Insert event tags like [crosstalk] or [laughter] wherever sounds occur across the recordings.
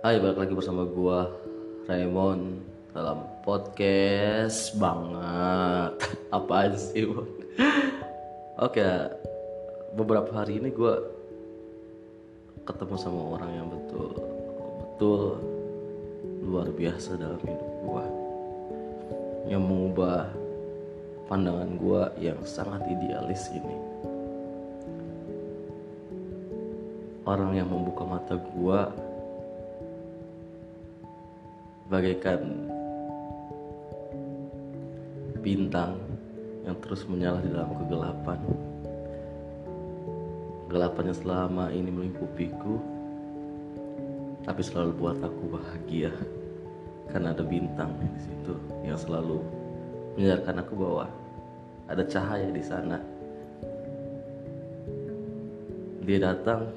Hai, balik lagi bersama gua Raymond dalam podcast banget. [laughs] Apaan sih, Bang? Oke, beberapa hari ini gua ketemu sama orang yang betul betul luar biasa dalam hidup gua. Yang mengubah pandangan gua yang sangat idealis ini. Orang yang membuka mata gua bagaikan bintang yang terus menyala di dalam kegelapan. Gelapannya selama ini melingkupiku, tapi selalu buat aku bahagia karena ada bintang di situ yang selalu menyadarkan aku bahwa ada cahaya di sana. Dia datang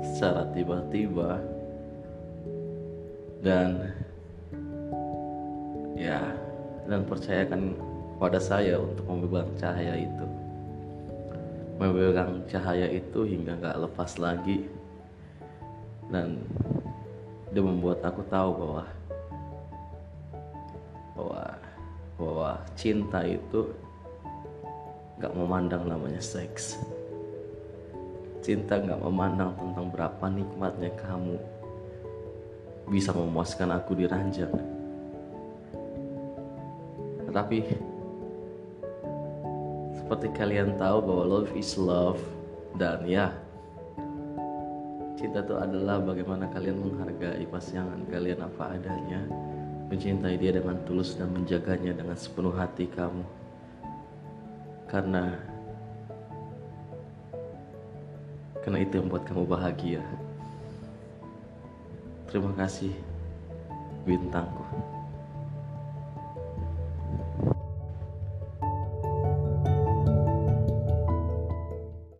secara tiba-tiba dan ya dan percayakan pada saya untuk memegang cahaya itu. Memegang cahaya itu hingga nggak lepas lagi. Dan dia membuat aku tahu bahwa bahwa bahwa cinta itu nggak memandang namanya seks. Cinta nggak memandang tentang berapa nikmatnya kamu bisa memuaskan aku di ranjang tetapi seperti kalian tahu bahwa love is love dan ya cinta itu adalah bagaimana kalian menghargai pasangan kalian apa adanya mencintai dia dengan tulus dan menjaganya dengan sepenuh hati kamu. Karena karena itu yang membuat kamu bahagia. Terima kasih bintangku